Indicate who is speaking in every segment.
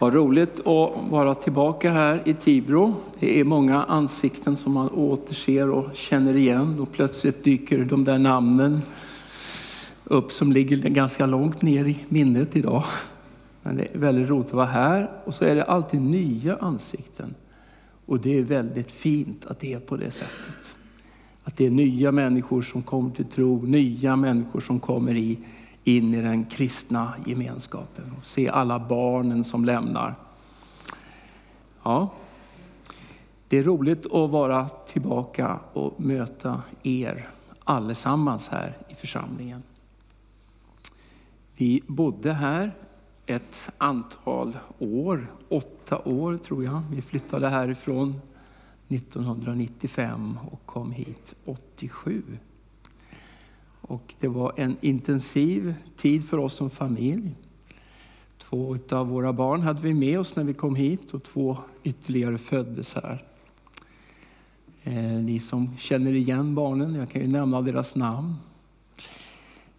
Speaker 1: Vad roligt att vara tillbaka här i Tibro. Det är många ansikten som man återser och känner igen och plötsligt dyker de där namnen upp som ligger ganska långt ner i minnet idag. Men det är väldigt roligt att vara här och så är det alltid nya ansikten. Och det är väldigt fint att det är på det sättet. Att det är nya människor som kommer till tro, nya människor som kommer i in i den kristna gemenskapen och se alla barnen som lämnar. Ja, det är roligt att vara tillbaka och möta er allesammans här i församlingen. Vi bodde här ett antal år, åtta år tror jag. Vi flyttade härifrån 1995 och kom hit 87. Och det var en intensiv tid för oss som familj. Två av våra barn hade vi med oss när vi kom hit och två ytterligare föddes här. Eh, ni som känner igen barnen, jag kan ju nämna deras namn.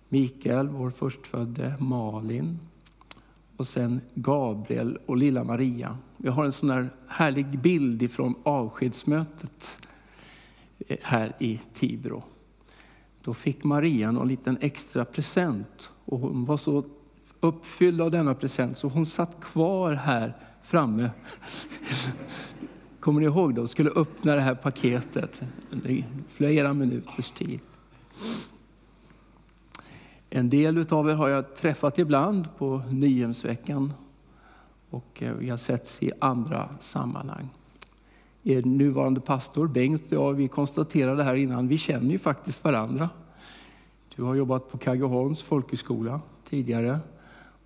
Speaker 1: Mikael, vår förstfödde, Malin och sen Gabriel och lilla Maria. Vi har en sån här härlig bild ifrån avskedsmötet eh, här i Tibro. Då fick Maria en liten extra present och hon var så uppfylld av denna present så hon satt kvar här framme. Kommer ni ihåg det? Hon skulle öppna det här paketet i flera minuters tid. En del av er har jag träffat ibland på Nyhemsveckan och eh, vi har setts i andra sammanhang er nuvarande pastor Bengt och jag, vi konstaterade här innan, vi känner ju faktiskt varandra. Du har jobbat på Kaggeholms folkhögskola tidigare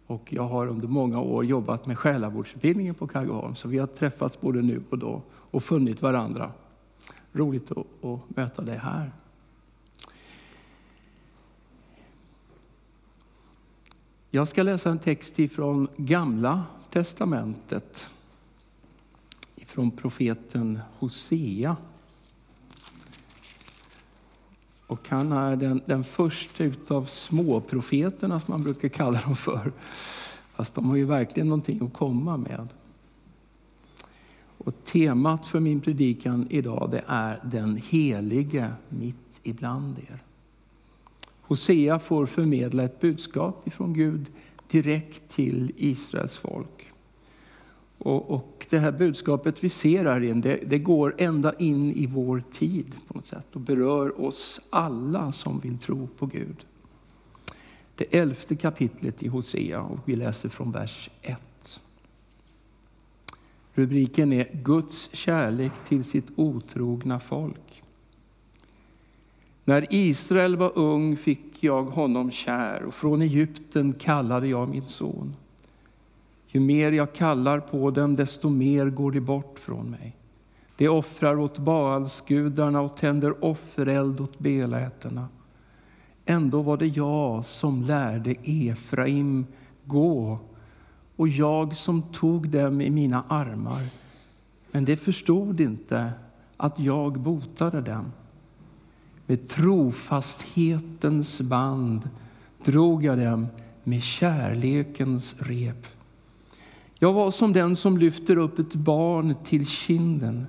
Speaker 1: och jag har under många år jobbat med själavårdsutbildningen på Kaggeholm. Så vi har träffats både nu och då och funnit varandra. Roligt att, att möta dig här. Jag ska läsa en text ifrån Gamla testamentet från profeten Hosea. Och han är den, den första utav småprofeterna som man brukar kalla dem för. Fast de har ju verkligen någonting att komma med. Och temat för min predikan idag det är den helige mitt ibland er. Hosea får förmedla ett budskap ifrån Gud direkt till Israels folk. Och, och, det här budskapet vi ser här igen, det, det, går ända in i vår tid på något sätt och berör oss alla som vill tro på Gud. Det elfte kapitlet i Hosea och vi läser från vers 1. Rubriken är Guds kärlek till sitt otrogna folk. När Israel var ung fick jag honom kär och från Egypten kallade jag min son. Ju mer jag kallar på dem, desto mer går de bort från mig. De offrar åt Baalsgudarna och tänder offereld åt beläterna. Ändå var det jag som lärde Efraim gå och jag som tog dem i mina armar. Men de förstod inte att jag botade dem. Med trofasthetens band drog jag dem med kärlekens rep. Jag var som den som lyfter upp ett barn till kinden.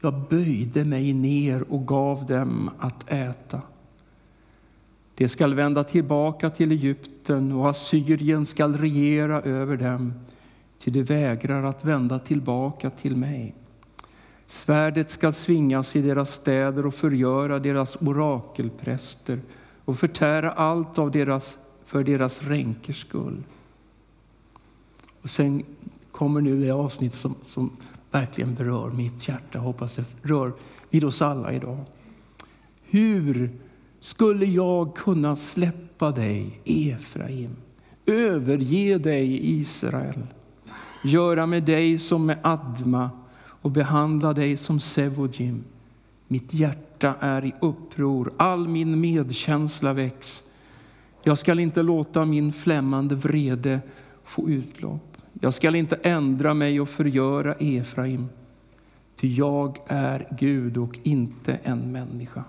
Speaker 1: Jag böjde mig ner och gav dem att äta. De skall vända tillbaka till Egypten och Assyrien skall regera över dem, till de vägrar att vända tillbaka till mig. Svärdet skall svingas i deras städer och förgöra deras orakelpräster och förtära allt av deras, för deras ränkers skull. Och sen kommer nu det avsnitt som, som verkligen berör mitt hjärta. hoppas det rör vid oss alla idag. Hur skulle jag kunna släppa dig, Efraim, överge dig, Israel, göra med dig som med Adma och behandla dig som Sevojim? Mitt hjärta är i uppror, all min medkänsla väcks. Jag skall inte låta min flämmande vrede få utlopp. Jag skall inte ändra mig och förgöra Efraim, ty jag är Gud och inte en människa.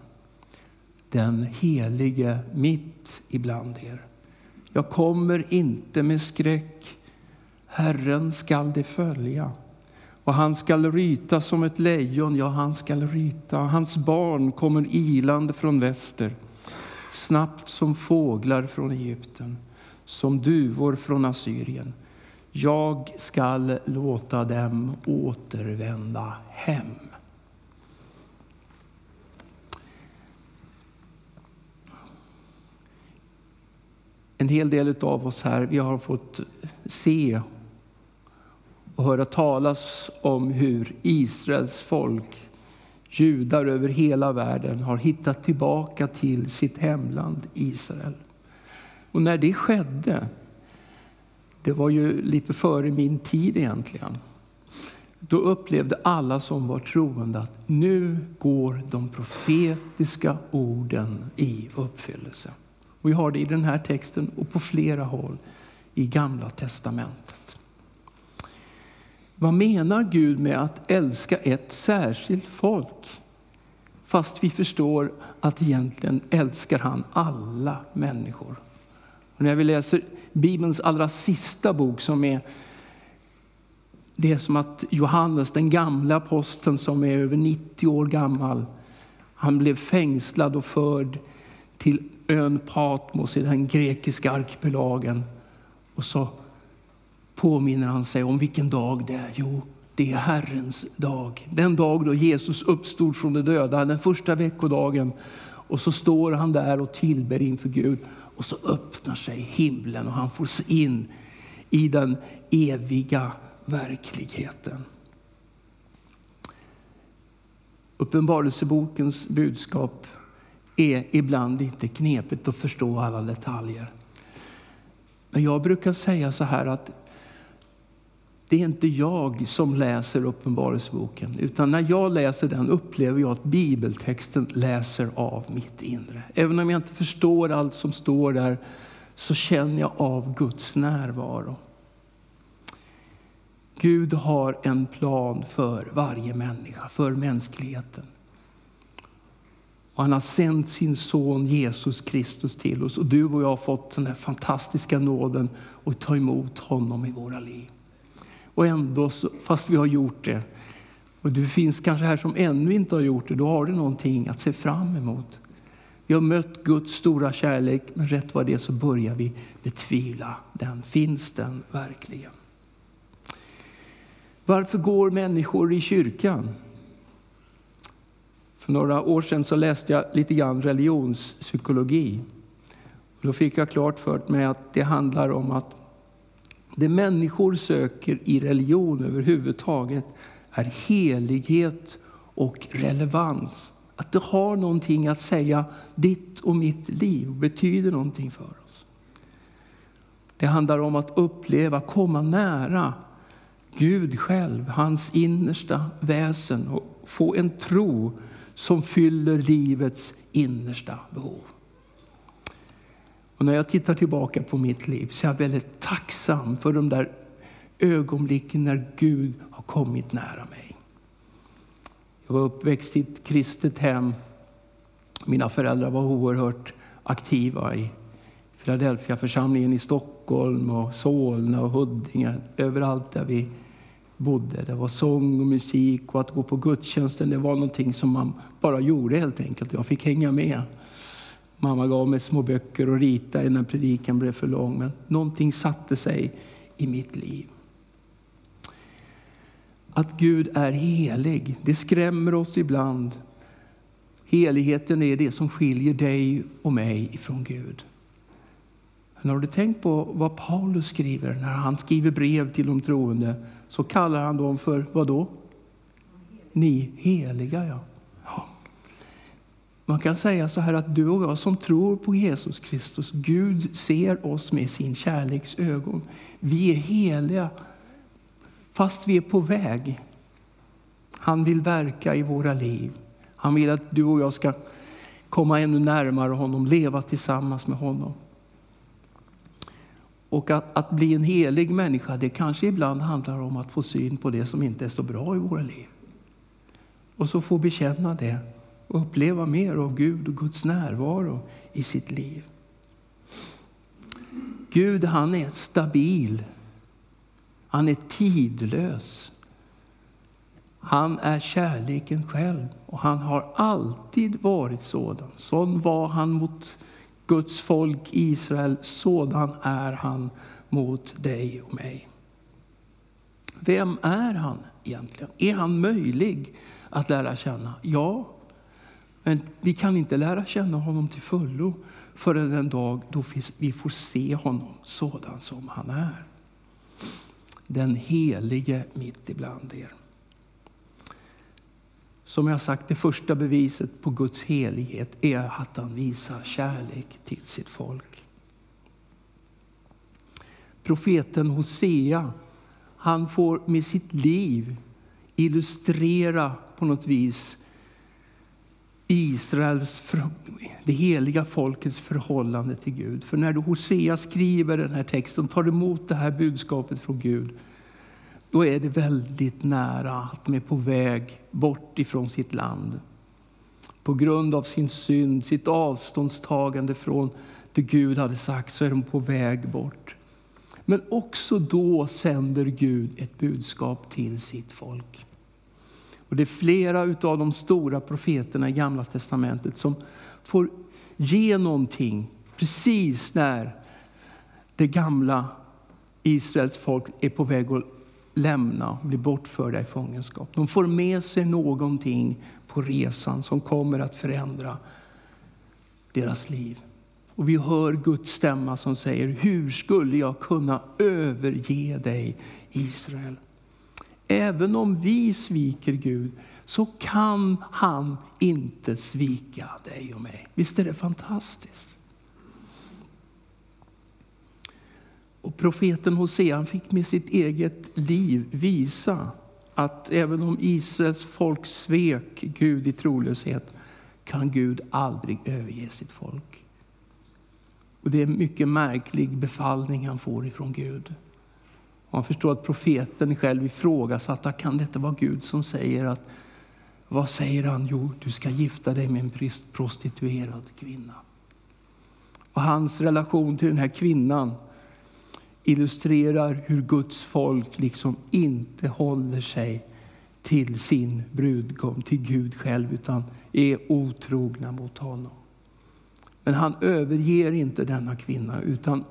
Speaker 1: Den helige mitt ibland er. Jag kommer inte med skräck. Herren skall det följa. Och han skall ryta som ett lejon, ja, han skall ryta. Hans barn kommer ilande från väster, snabbt som fåglar från Egypten, som duvor från Assyrien. Jag skall låta dem återvända hem. En hel del av oss här vi har fått se och höra talas om hur Israels folk, judar över hela världen, har hittat tillbaka till sitt hemland Israel. Och när det skedde, det var ju lite före min tid egentligen, då upplevde alla som var troende att nu går de profetiska orden i uppfyllelse. Och vi har det i den här texten och på flera håll i Gamla testamentet. Vad menar Gud med att älska ett särskilt folk? Fast vi förstår att egentligen älskar han alla människor. Och när vi läser Bibelns allra sista bok som är det är som att Johannes, den gamla aposteln som är över 90 år gammal, han blev fängslad och förd till ön Patmos i den grekiska arkipelagen. Och så påminner han sig om vilken dag det är. Jo, det är Herrens dag. Den dag då Jesus uppstod från de döda, den första veckodagen. Och så står han där och tillber inför Gud. Och så öppnar sig himlen och han får se in i den eviga verkligheten. Uppenbarelsebokens budskap är ibland lite knepigt att förstå alla detaljer. Men jag brukar säga så här att det är inte jag som läser Uppenbarelseboken, utan när jag läser den upplever jag att bibeltexten läser av mitt inre. Även om jag inte förstår allt som står där så känner jag av Guds närvaro. Gud har en plan för varje människa, för mänskligheten. Och han har sänt sin son Jesus Kristus till oss. Och du och jag har fått den här fantastiska nåden att ta emot honom i våra liv. Och ändå, fast vi har gjort det, och du finns kanske här som ännu inte har gjort det, då har du någonting att se fram emot. Vi har mött Guds stora kärlek, men rätt vad det så börjar vi betvivla den. Finns den verkligen? Varför går människor i kyrkan? För några år sedan så läste jag lite grann religionspsykologi. Då fick jag klart för mig att det handlar om att det människor söker i religion överhuvudtaget är helighet och relevans. Att det har någonting att säga ditt och mitt liv och betyder någonting för oss. Det handlar om att uppleva, komma nära Gud själv, hans innersta väsen och få en tro som fyller livets innersta behov. Och när jag tittar tillbaka på mitt liv så är jag väldigt tacksam för de där ögonblicken när Gud har kommit nära mig. Jag var uppväxt i ett kristet hem. Mina föräldrar var oerhört aktiva i Philadelphia-församlingen i Stockholm, och Solna och Huddinge, överallt där vi bodde. Det var sång och musik och att gå på gudstjänsten det var någonting som man bara gjorde helt enkelt. Jag fick hänga med. Mamma gav mig små böcker att rita innan predikan blev för lång. Men någonting satte sig i mitt liv. Att Gud är helig, det skrämmer oss ibland. Heligheten är det som skiljer dig och mig ifrån Gud. Men har du tänkt på vad Paulus skriver när han skriver brev till de troende? Så kallar han dem för vad då? Ni heliga, ja. Man kan säga så här att du och jag som tror på Jesus Kristus, Gud ser oss med sin kärleks ögon. Vi är heliga fast vi är på väg. Han vill verka i våra liv. Han vill att du och jag ska komma ännu närmare honom, leva tillsammans med honom. Och att, att, bli en helig människa, det kanske ibland handlar om att få syn på det som inte är så bra i våra liv. Och så få bekänna det och uppleva mer av Gud och Guds närvaro i sitt liv. Gud han är stabil. Han är tidlös. Han är kärleken själv och han har alltid varit sådan. Sån var han mot Guds folk Israel, sådan är han mot dig och mig. Vem är han egentligen? Är han möjlig att lära känna? Ja, men vi kan inte lära känna honom till fullo förrän den dag då vi får se honom sådan som han är. Den helige mitt ibland er. Som jag sagt, det första beviset på Guds helighet är att han visar kärlek till sitt folk. Profeten Hosea, han får med sitt liv illustrera på något vis Israels, det heliga folkets förhållande till Gud. För när Hosea skriver den här texten, tar emot det här budskapet från Gud, då är det väldigt nära att de är på väg bort ifrån sitt land. På grund av sin synd, sitt avståndstagande från det Gud hade sagt, så är de på väg bort. Men också då sänder Gud ett budskap till sitt folk. Och det är flera av de stora profeterna i Gamla testamentet som får ge någonting precis när det gamla Israels folk är på väg att lämna och bli bortförda i fångenskap. De får med sig någonting på resan som kommer att förändra deras liv. Och vi hör Guds stämma som säger, hur skulle jag kunna överge dig Israel? Även om vi sviker Gud så kan han inte svika dig och mig. Visst är det fantastiskt? Och profeten Hosea fick med sitt eget liv visa att även om Israels folk svek Gud i trolöshet kan Gud aldrig överge sitt folk. Och Det är en mycket märklig befallning han får ifrån Gud. Man förstår att profeten själv ifrågasatte, kan detta vara Gud som säger att, vad säger han? Jo, du ska gifta dig med en prostituerad kvinna. Och hans relation till den här kvinnan illustrerar hur Guds folk liksom inte håller sig till sin brudgum, till Gud själv, utan är otrogna mot honom. Men han överger inte denna kvinna, utan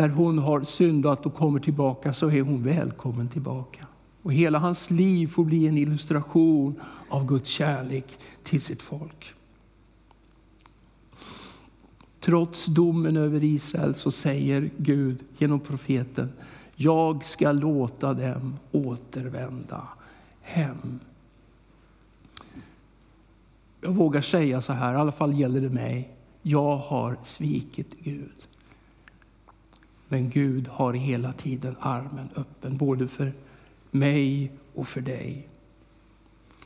Speaker 1: när hon har syndat och kommer tillbaka så är hon välkommen tillbaka. Och hela hans liv får bli en illustration av Guds kärlek till sitt folk. Trots domen över Israel så säger Gud genom profeten jag ska låta dem återvända hem. Jag vågar säga så här, i alla fall gäller det mig. Jag har svikit Gud. Men Gud har hela tiden armen öppen, både för mig och för dig.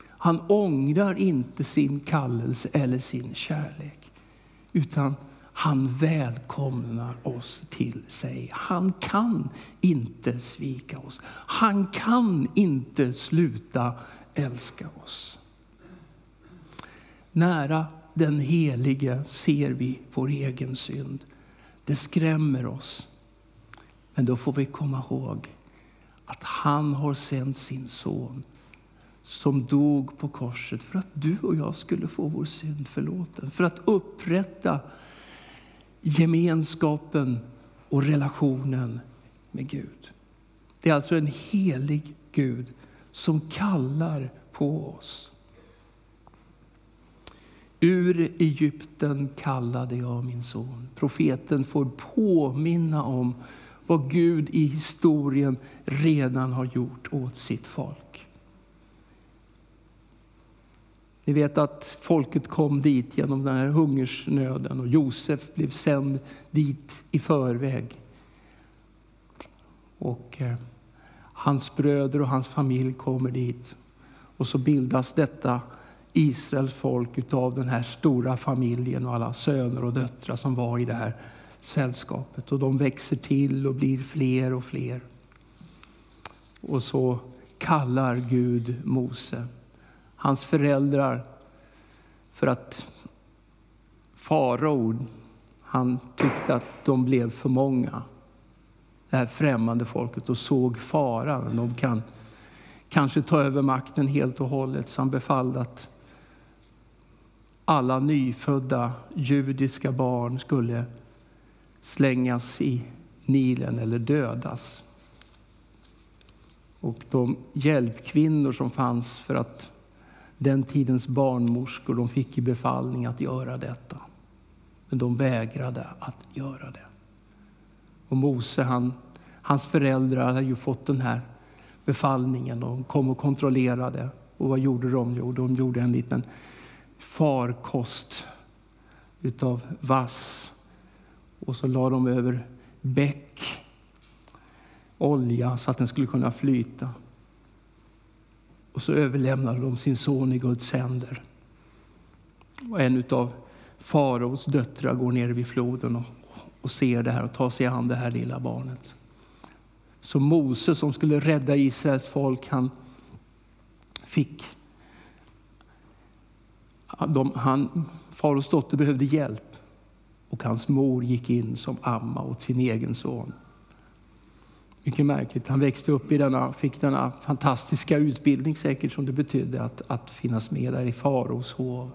Speaker 1: Han ångrar inte sin kallelse eller sin kärlek, utan han välkomnar oss till sig. Han kan inte svika oss. Han kan inte sluta älska oss. Nära den Helige ser vi vår egen synd. Det skrämmer oss. Men då får vi komma ihåg att han har sänt sin son som dog på korset för att du och jag skulle få vår synd förlåten. För att upprätta gemenskapen och relationen med Gud. Det är alltså en helig Gud som kallar på oss. Ur Egypten kallade jag min son. Profeten får påminna om vad Gud i historien redan har gjort åt sitt folk. Ni vet att folket kom dit genom den här hungersnöden och Josef blev sänd dit i förväg. Och eh, hans bröder och hans familj kommer dit. Och så bildas detta Israels folk av den här stora familjen och alla söner och döttrar som var i det här sällskapet. Och de växer till och blir fler och fler. Och så kallar Gud Mose hans föräldrar för att farao han tyckte att de blev för många. det här främmande folket och såg faran. De kan kanske ta över makten helt och hållet. Så han befallde att alla nyfödda judiska barn skulle slängas i Nilen eller dödas. Och de hjälpkvinnor som fanns för att den tidens barnmorskor de fick i befallning att göra detta. Men de vägrade att göra det. Och Mose, han, hans föräldrar hade ju fått den här befallningen. De kom och kontrollerade. Och vad gjorde de? Jo, de gjorde en liten farkost utav vass. Och så la de över bäck olja så att den skulle kunna flyta. Och så överlämnade de sin son i Guds händer. Och en av faraos döttrar går ner vid floden och, och ser det här och tar sig an det här lilla barnet. Så Mose som skulle rädda Israels folk, han fick... De, han, faraos dotter behövde hjälp och hans mor gick in som amma åt sin egen son. Mycket märkligt. Han växte upp i denna, fick denna fantastiska utbildning säkert som det betydde att, att finnas med där i faraos hov.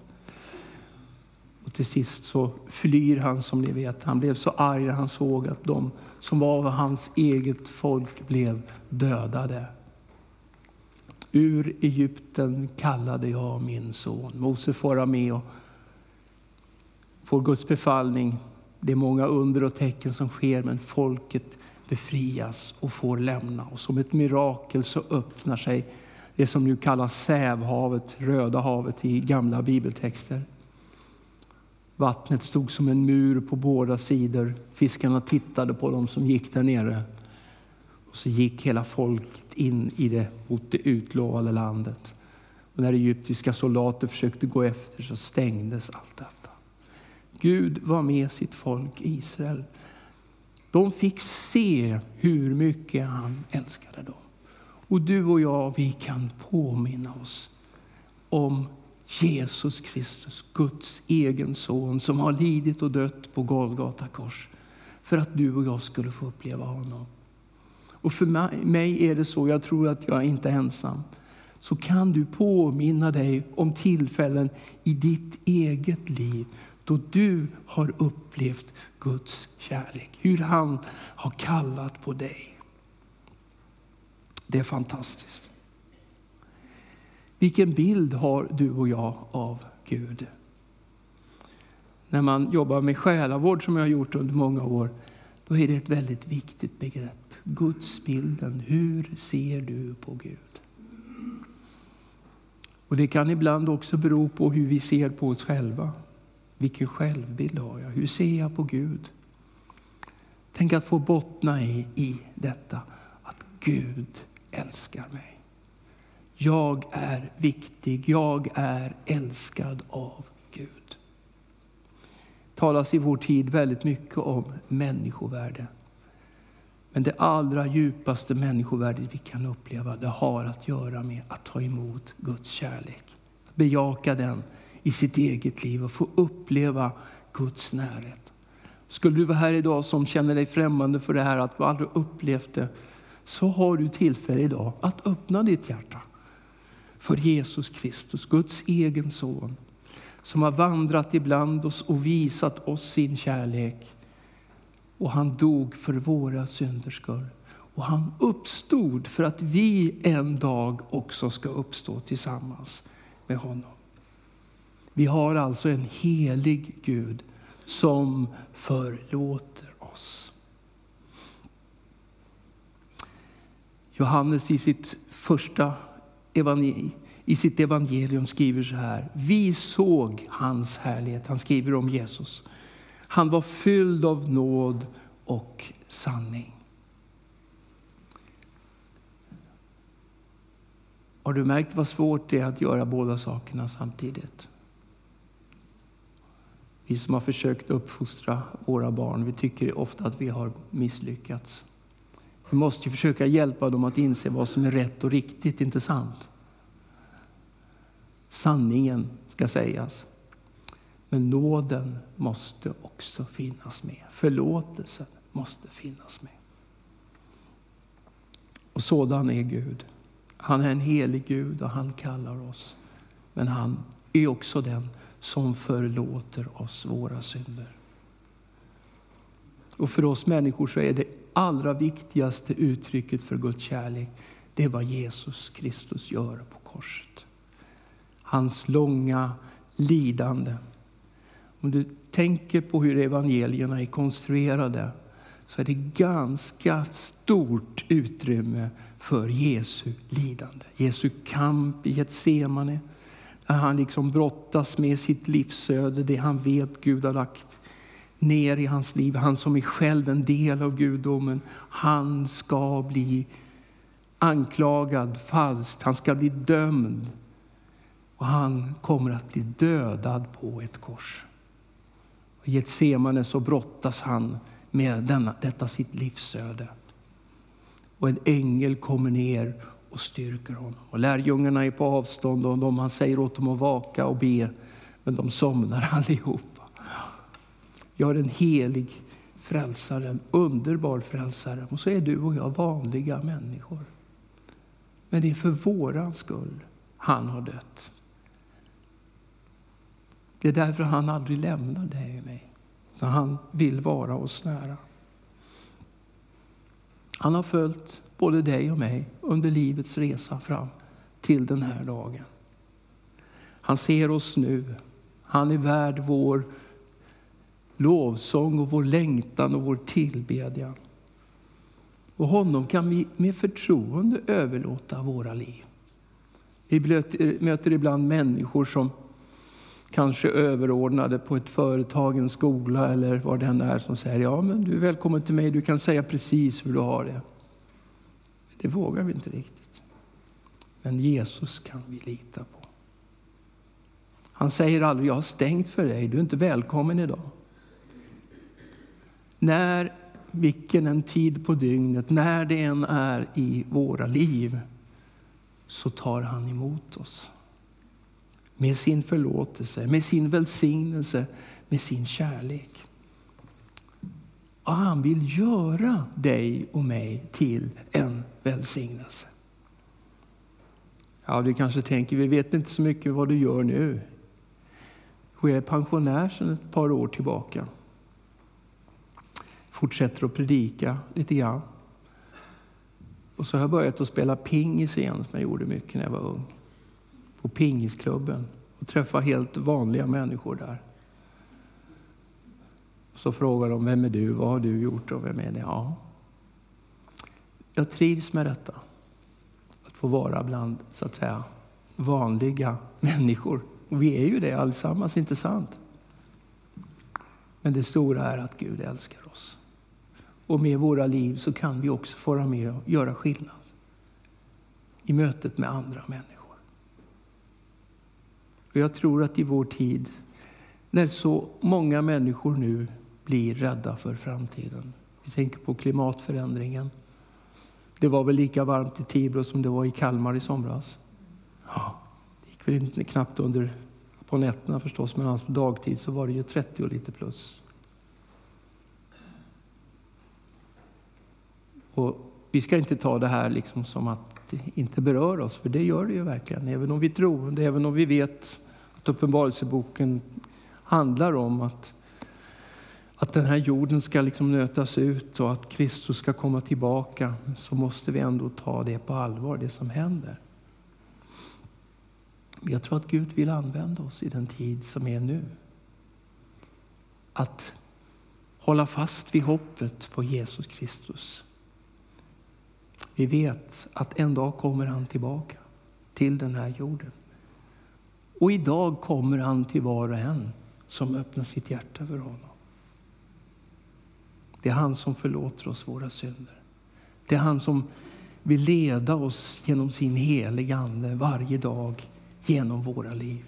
Speaker 1: Och till sist så flyr han som ni vet. Han blev så arg när han såg att de som var av hans eget folk blev dödade. Ur Egypten kallade jag min son. Mose får med och får Guds befallning. Det är många under och tecken som sker, men folket befrias och får lämna. Och som ett mirakel så öppnar sig det som nu kallas Sävhavet, Röda havet i gamla bibeltexter. Vattnet stod som en mur på båda sidor. Fiskarna tittade på dem som gick där nere. Och så gick hela folket in i det mot det utlovade landet. Och när egyptiska soldater försökte gå efter så stängdes allt detta. Gud var med sitt folk Israel de fick se hur mycket han älskade dem. Och du och jag, vi kan påminna oss om Jesus Kristus, Guds egen son som har lidit och dött på Golgata kors för att du och jag skulle få uppleva honom. Och för mig är det så, jag tror att jag är inte är ensam, så kan du påminna dig om tillfällen i ditt eget liv då du har upplevt Guds kärlek. Hur han har kallat på dig. Det är fantastiskt. Vilken bild har du och jag av Gud? När man jobbar med själavård, som jag har gjort under många år, då är det ett väldigt viktigt begrepp. Gudsbilden. Hur ser du på Gud? Och Det kan ibland också bero på hur vi ser på oss själva. Vilken självbild har jag? Hur ser jag på Gud? Tänk att få bottna i, i detta, att Gud älskar mig. Jag är viktig, jag är älskad av Gud. Det talas i vår tid väldigt mycket om människovärde. Men det allra djupaste människovärdet vi kan uppleva det har att göra med att ta emot Guds kärlek. Bejaka den i sitt eget liv och få uppleva Guds närhet. Skulle du vara här idag som känner dig främmande för det här, att du aldrig upplevt det, så har du tillfälle idag att öppna ditt hjärta för Jesus Kristus, Guds egen son, som har vandrat ibland oss och visat oss sin kärlek. Och han dog för våra synders skull. Och han uppstod för att vi en dag också ska uppstå tillsammans med honom. Vi har alltså en helig Gud som förlåter oss. Johannes i sitt första evangelium, i sitt evangelium skriver så här. Vi såg hans härlighet. Han skriver om Jesus. Han var fylld av nåd och sanning. Har du märkt vad svårt det är att göra båda sakerna samtidigt? Vi som har försökt uppfostra våra barn, vi tycker ofta att vi har misslyckats. Vi måste försöka hjälpa dem att inse vad som är rätt och riktigt, inte sant? Sanningen ska sägas. Men nåden måste också finnas med. Förlåtelsen måste finnas med. Och sådan är Gud. Han är en helig Gud och han kallar oss. Men han är också den som förlåter oss våra synder. Och för oss människor så är det allra viktigaste uttrycket för Guds kärlek, det är vad Jesus Kristus gör på korset. Hans långa lidande. Om du tänker på hur evangelierna är konstruerade så är det ganska stort utrymme för Jesu lidande. Jesu kamp i Getsemane när han liksom brottas med sitt livsöde, det han vet Gud har lagt ner i hans liv. Han som är själv en del av gudomen. Han ska bli anklagad falskt, han ska bli dömd. Och han kommer att bli dödad på ett kors. I Getsemane så brottas han med denna, detta sitt livsöde. Och en ängel kommer ner och styrker honom. Och lärjungarna är på avstånd och de, han säger åt dem att vaka och be, men de somnar allihopa. Jag är en helig frälsare, en underbar frälsare. Och så är du och jag vanliga människor. Men det är för våran skull han har dött. Det är därför han aldrig lämnar dig och mig. Så han vill vara oss nära. Han har följt både dig och mig under livets resa fram till den här dagen. Han ser oss nu. Han är värd vår lovsång och vår längtan och vår tillbedjan. Och honom kan vi med förtroende överlåta våra liv. Vi möter ibland människor som kanske överordnade på ett företag, en skola eller vad det än är som säger ja men du är välkommen till mig, du kan säga precis hur du har det. Det vågar vi inte riktigt. Men Jesus kan vi lita på. Han säger aldrig jag har stängt för dig, du är inte välkommen idag. När, vilken en tid på dygnet, när det än är i våra liv, så tar han emot oss med sin förlåtelse, med sin välsignelse, med sin kärlek. Och han vill göra dig och mig till en välsignelse. Ja, du kanske tänker, vi vet inte så mycket vad du gör nu. Jag är pensionär sedan ett par år tillbaka. Fortsätter att predika lite grann. Och så har jag börjat att spela pingis igen, som jag gjorde mycket när jag var ung på pingisklubben och träffa helt vanliga människor där. Så frågar de, vem är du? Vad har du gjort? Och vem är det? Ja, jag trivs med detta. Att få vara bland, så att säga, vanliga människor. Och vi är ju det allesammans, inte sant? Men det stora är att Gud älskar oss. Och med våra liv så kan vi också få vara med och göra skillnad i mötet med andra människor. Och jag tror att i vår tid, när så många människor nu blir rädda för framtiden. Vi tänker på klimatförändringen. Det var väl lika varmt i Tibro som det var i Kalmar i somras. Ja, det gick väl inte knappt under på nätterna förstås, men alltså på dagtid så var det ju 30 och lite plus. Och vi ska inte ta det här liksom som att inte berör oss, för det gör det ju verkligen. Även om vi tror, även om vi vet att Uppenbarelseboken handlar om att, att den här jorden ska liksom nötas ut och att Kristus ska komma tillbaka, så måste vi ändå ta det på allvar, det som händer. Jag tror att Gud vill använda oss i den tid som är nu. Att hålla fast vid hoppet på Jesus Kristus. Vi vet att en dag kommer han tillbaka till den här jorden. Och idag kommer han till var och en som öppnar sitt hjärta för honom. Det är han som förlåter oss våra synder. Det är han som vill leda oss genom sin heliga Ande varje dag genom våra liv.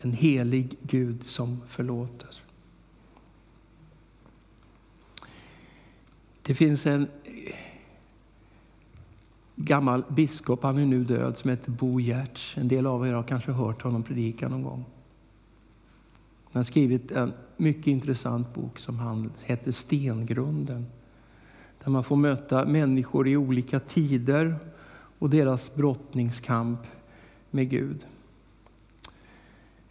Speaker 1: En helig Gud som förlåter. Det finns en gammal biskop, han är nu död, som heter Bo Giertz. En del av er har kanske hört honom predika någon gång. Han har skrivit en mycket intressant bok som han heter Stengrunden. Där man får möta människor i olika tider och deras brottningskamp med Gud.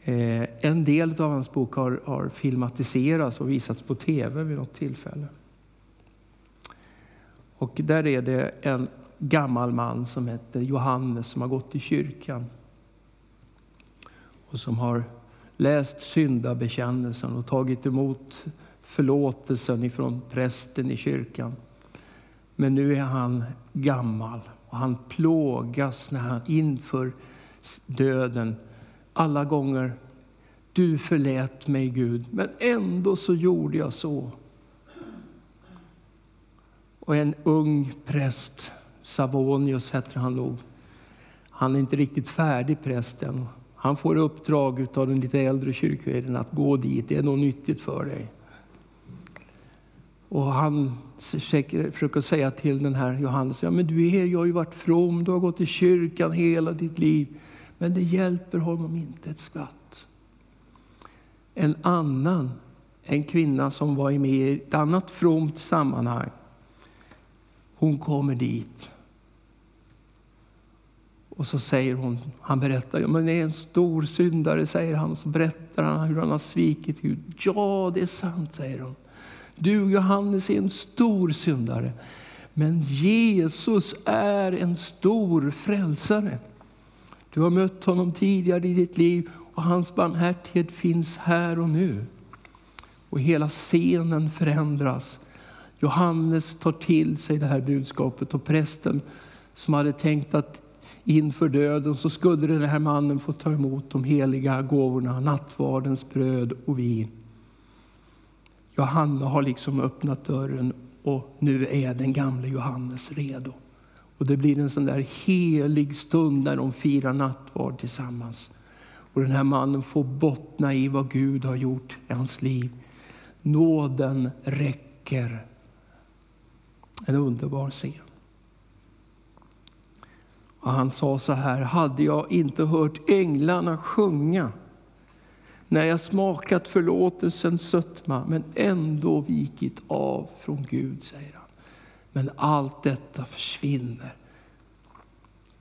Speaker 1: Eh, en del av hans bok har, har filmatiserats och visats på tv vid något tillfälle. Och där är det en gammal man som heter Johannes som har gått i kyrkan och som har läst syndabekännelsen och tagit emot förlåtelsen ifrån prästen i kyrkan. Men nu är han gammal och han plågas när han inför döden alla gånger. Du förlät mig, Gud, men ändå så gjorde jag så. Och en ung präst, Savonius heter han nog, han är inte riktigt färdig prästen. Han får uppdrag av den lite äldre kyrkoherden att gå dit, det är något nyttigt för dig. Och han försöker säga till den här Johannes, ja men du är, jag har ju varit from, du har gått i kyrkan hela ditt liv. Men det hjälper honom inte ett skvatt. En annan, en kvinna som var med i ett annat fromt sammanhang, hon kommer dit. Och så säger hon, han berättar, ja, men det är en stor syndare, säger han. Så berättar han hur han har svikit Gud. Ja, det är sant, säger hon. Du, Johannes, är en stor syndare. Men Jesus är en stor frälsare. Du har mött honom tidigare i ditt liv och hans barmhärtighet finns här och nu. Och hela scenen förändras. Johannes tar till sig det här budskapet och prästen som hade tänkt att inför döden så skulle den här mannen få ta emot de heliga gåvorna, nattvardens bröd och vin. Johanna har liksom öppnat dörren och nu är den gamle Johannes redo. Och det blir en sån där helig stund när de firar nattvard tillsammans. Och den här mannen får bottna i vad Gud har gjort i hans liv. Nåden räcker. En underbar scen. Och han sa så här, hade jag inte hört änglarna sjunga när jag smakat förlåtelsens sötma men ändå vikit av från Gud, säger han. Men allt detta försvinner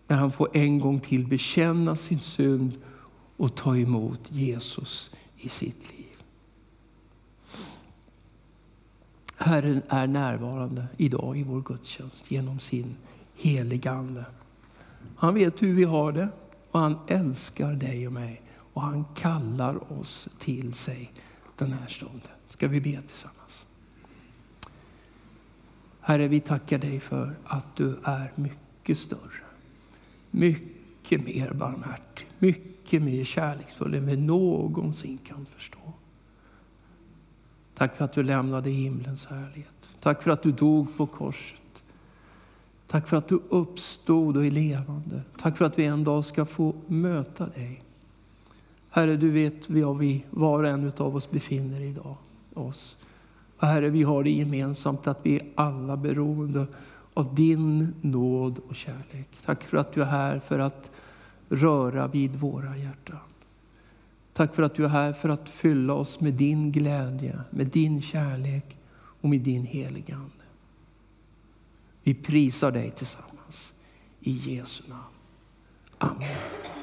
Speaker 1: när han får en gång till bekänna sin synd och ta emot Jesus i sitt liv. Herren är närvarande idag i vår gudstjänst genom sin heligande. Ande. Han vet hur vi har det och han älskar dig och mig och han kallar oss till sig den här stunden. Ska vi be tillsammans? Herre, vi tackar dig för att du är mycket större. Mycket mer barmhärtig, mycket mer kärleksfull än vi någonsin kan förstå. Tack för att du lämnade himlens härlighet. Tack för att du dog på korset. Tack för att du uppstod och är levande. Tack för att vi en dag ska få möta dig. Herre, du vet var vi, var och en av oss befinner idag, oss. Och Herre, vi har det gemensamt att vi är alla beroende av din nåd och kärlek. Tack för att du är här för att röra vid våra hjärtan. Tack för att du är här för att fylla oss med din glädje, med din kärlek och med din heligande. Vi prisar dig tillsammans. I Jesu namn. Amen.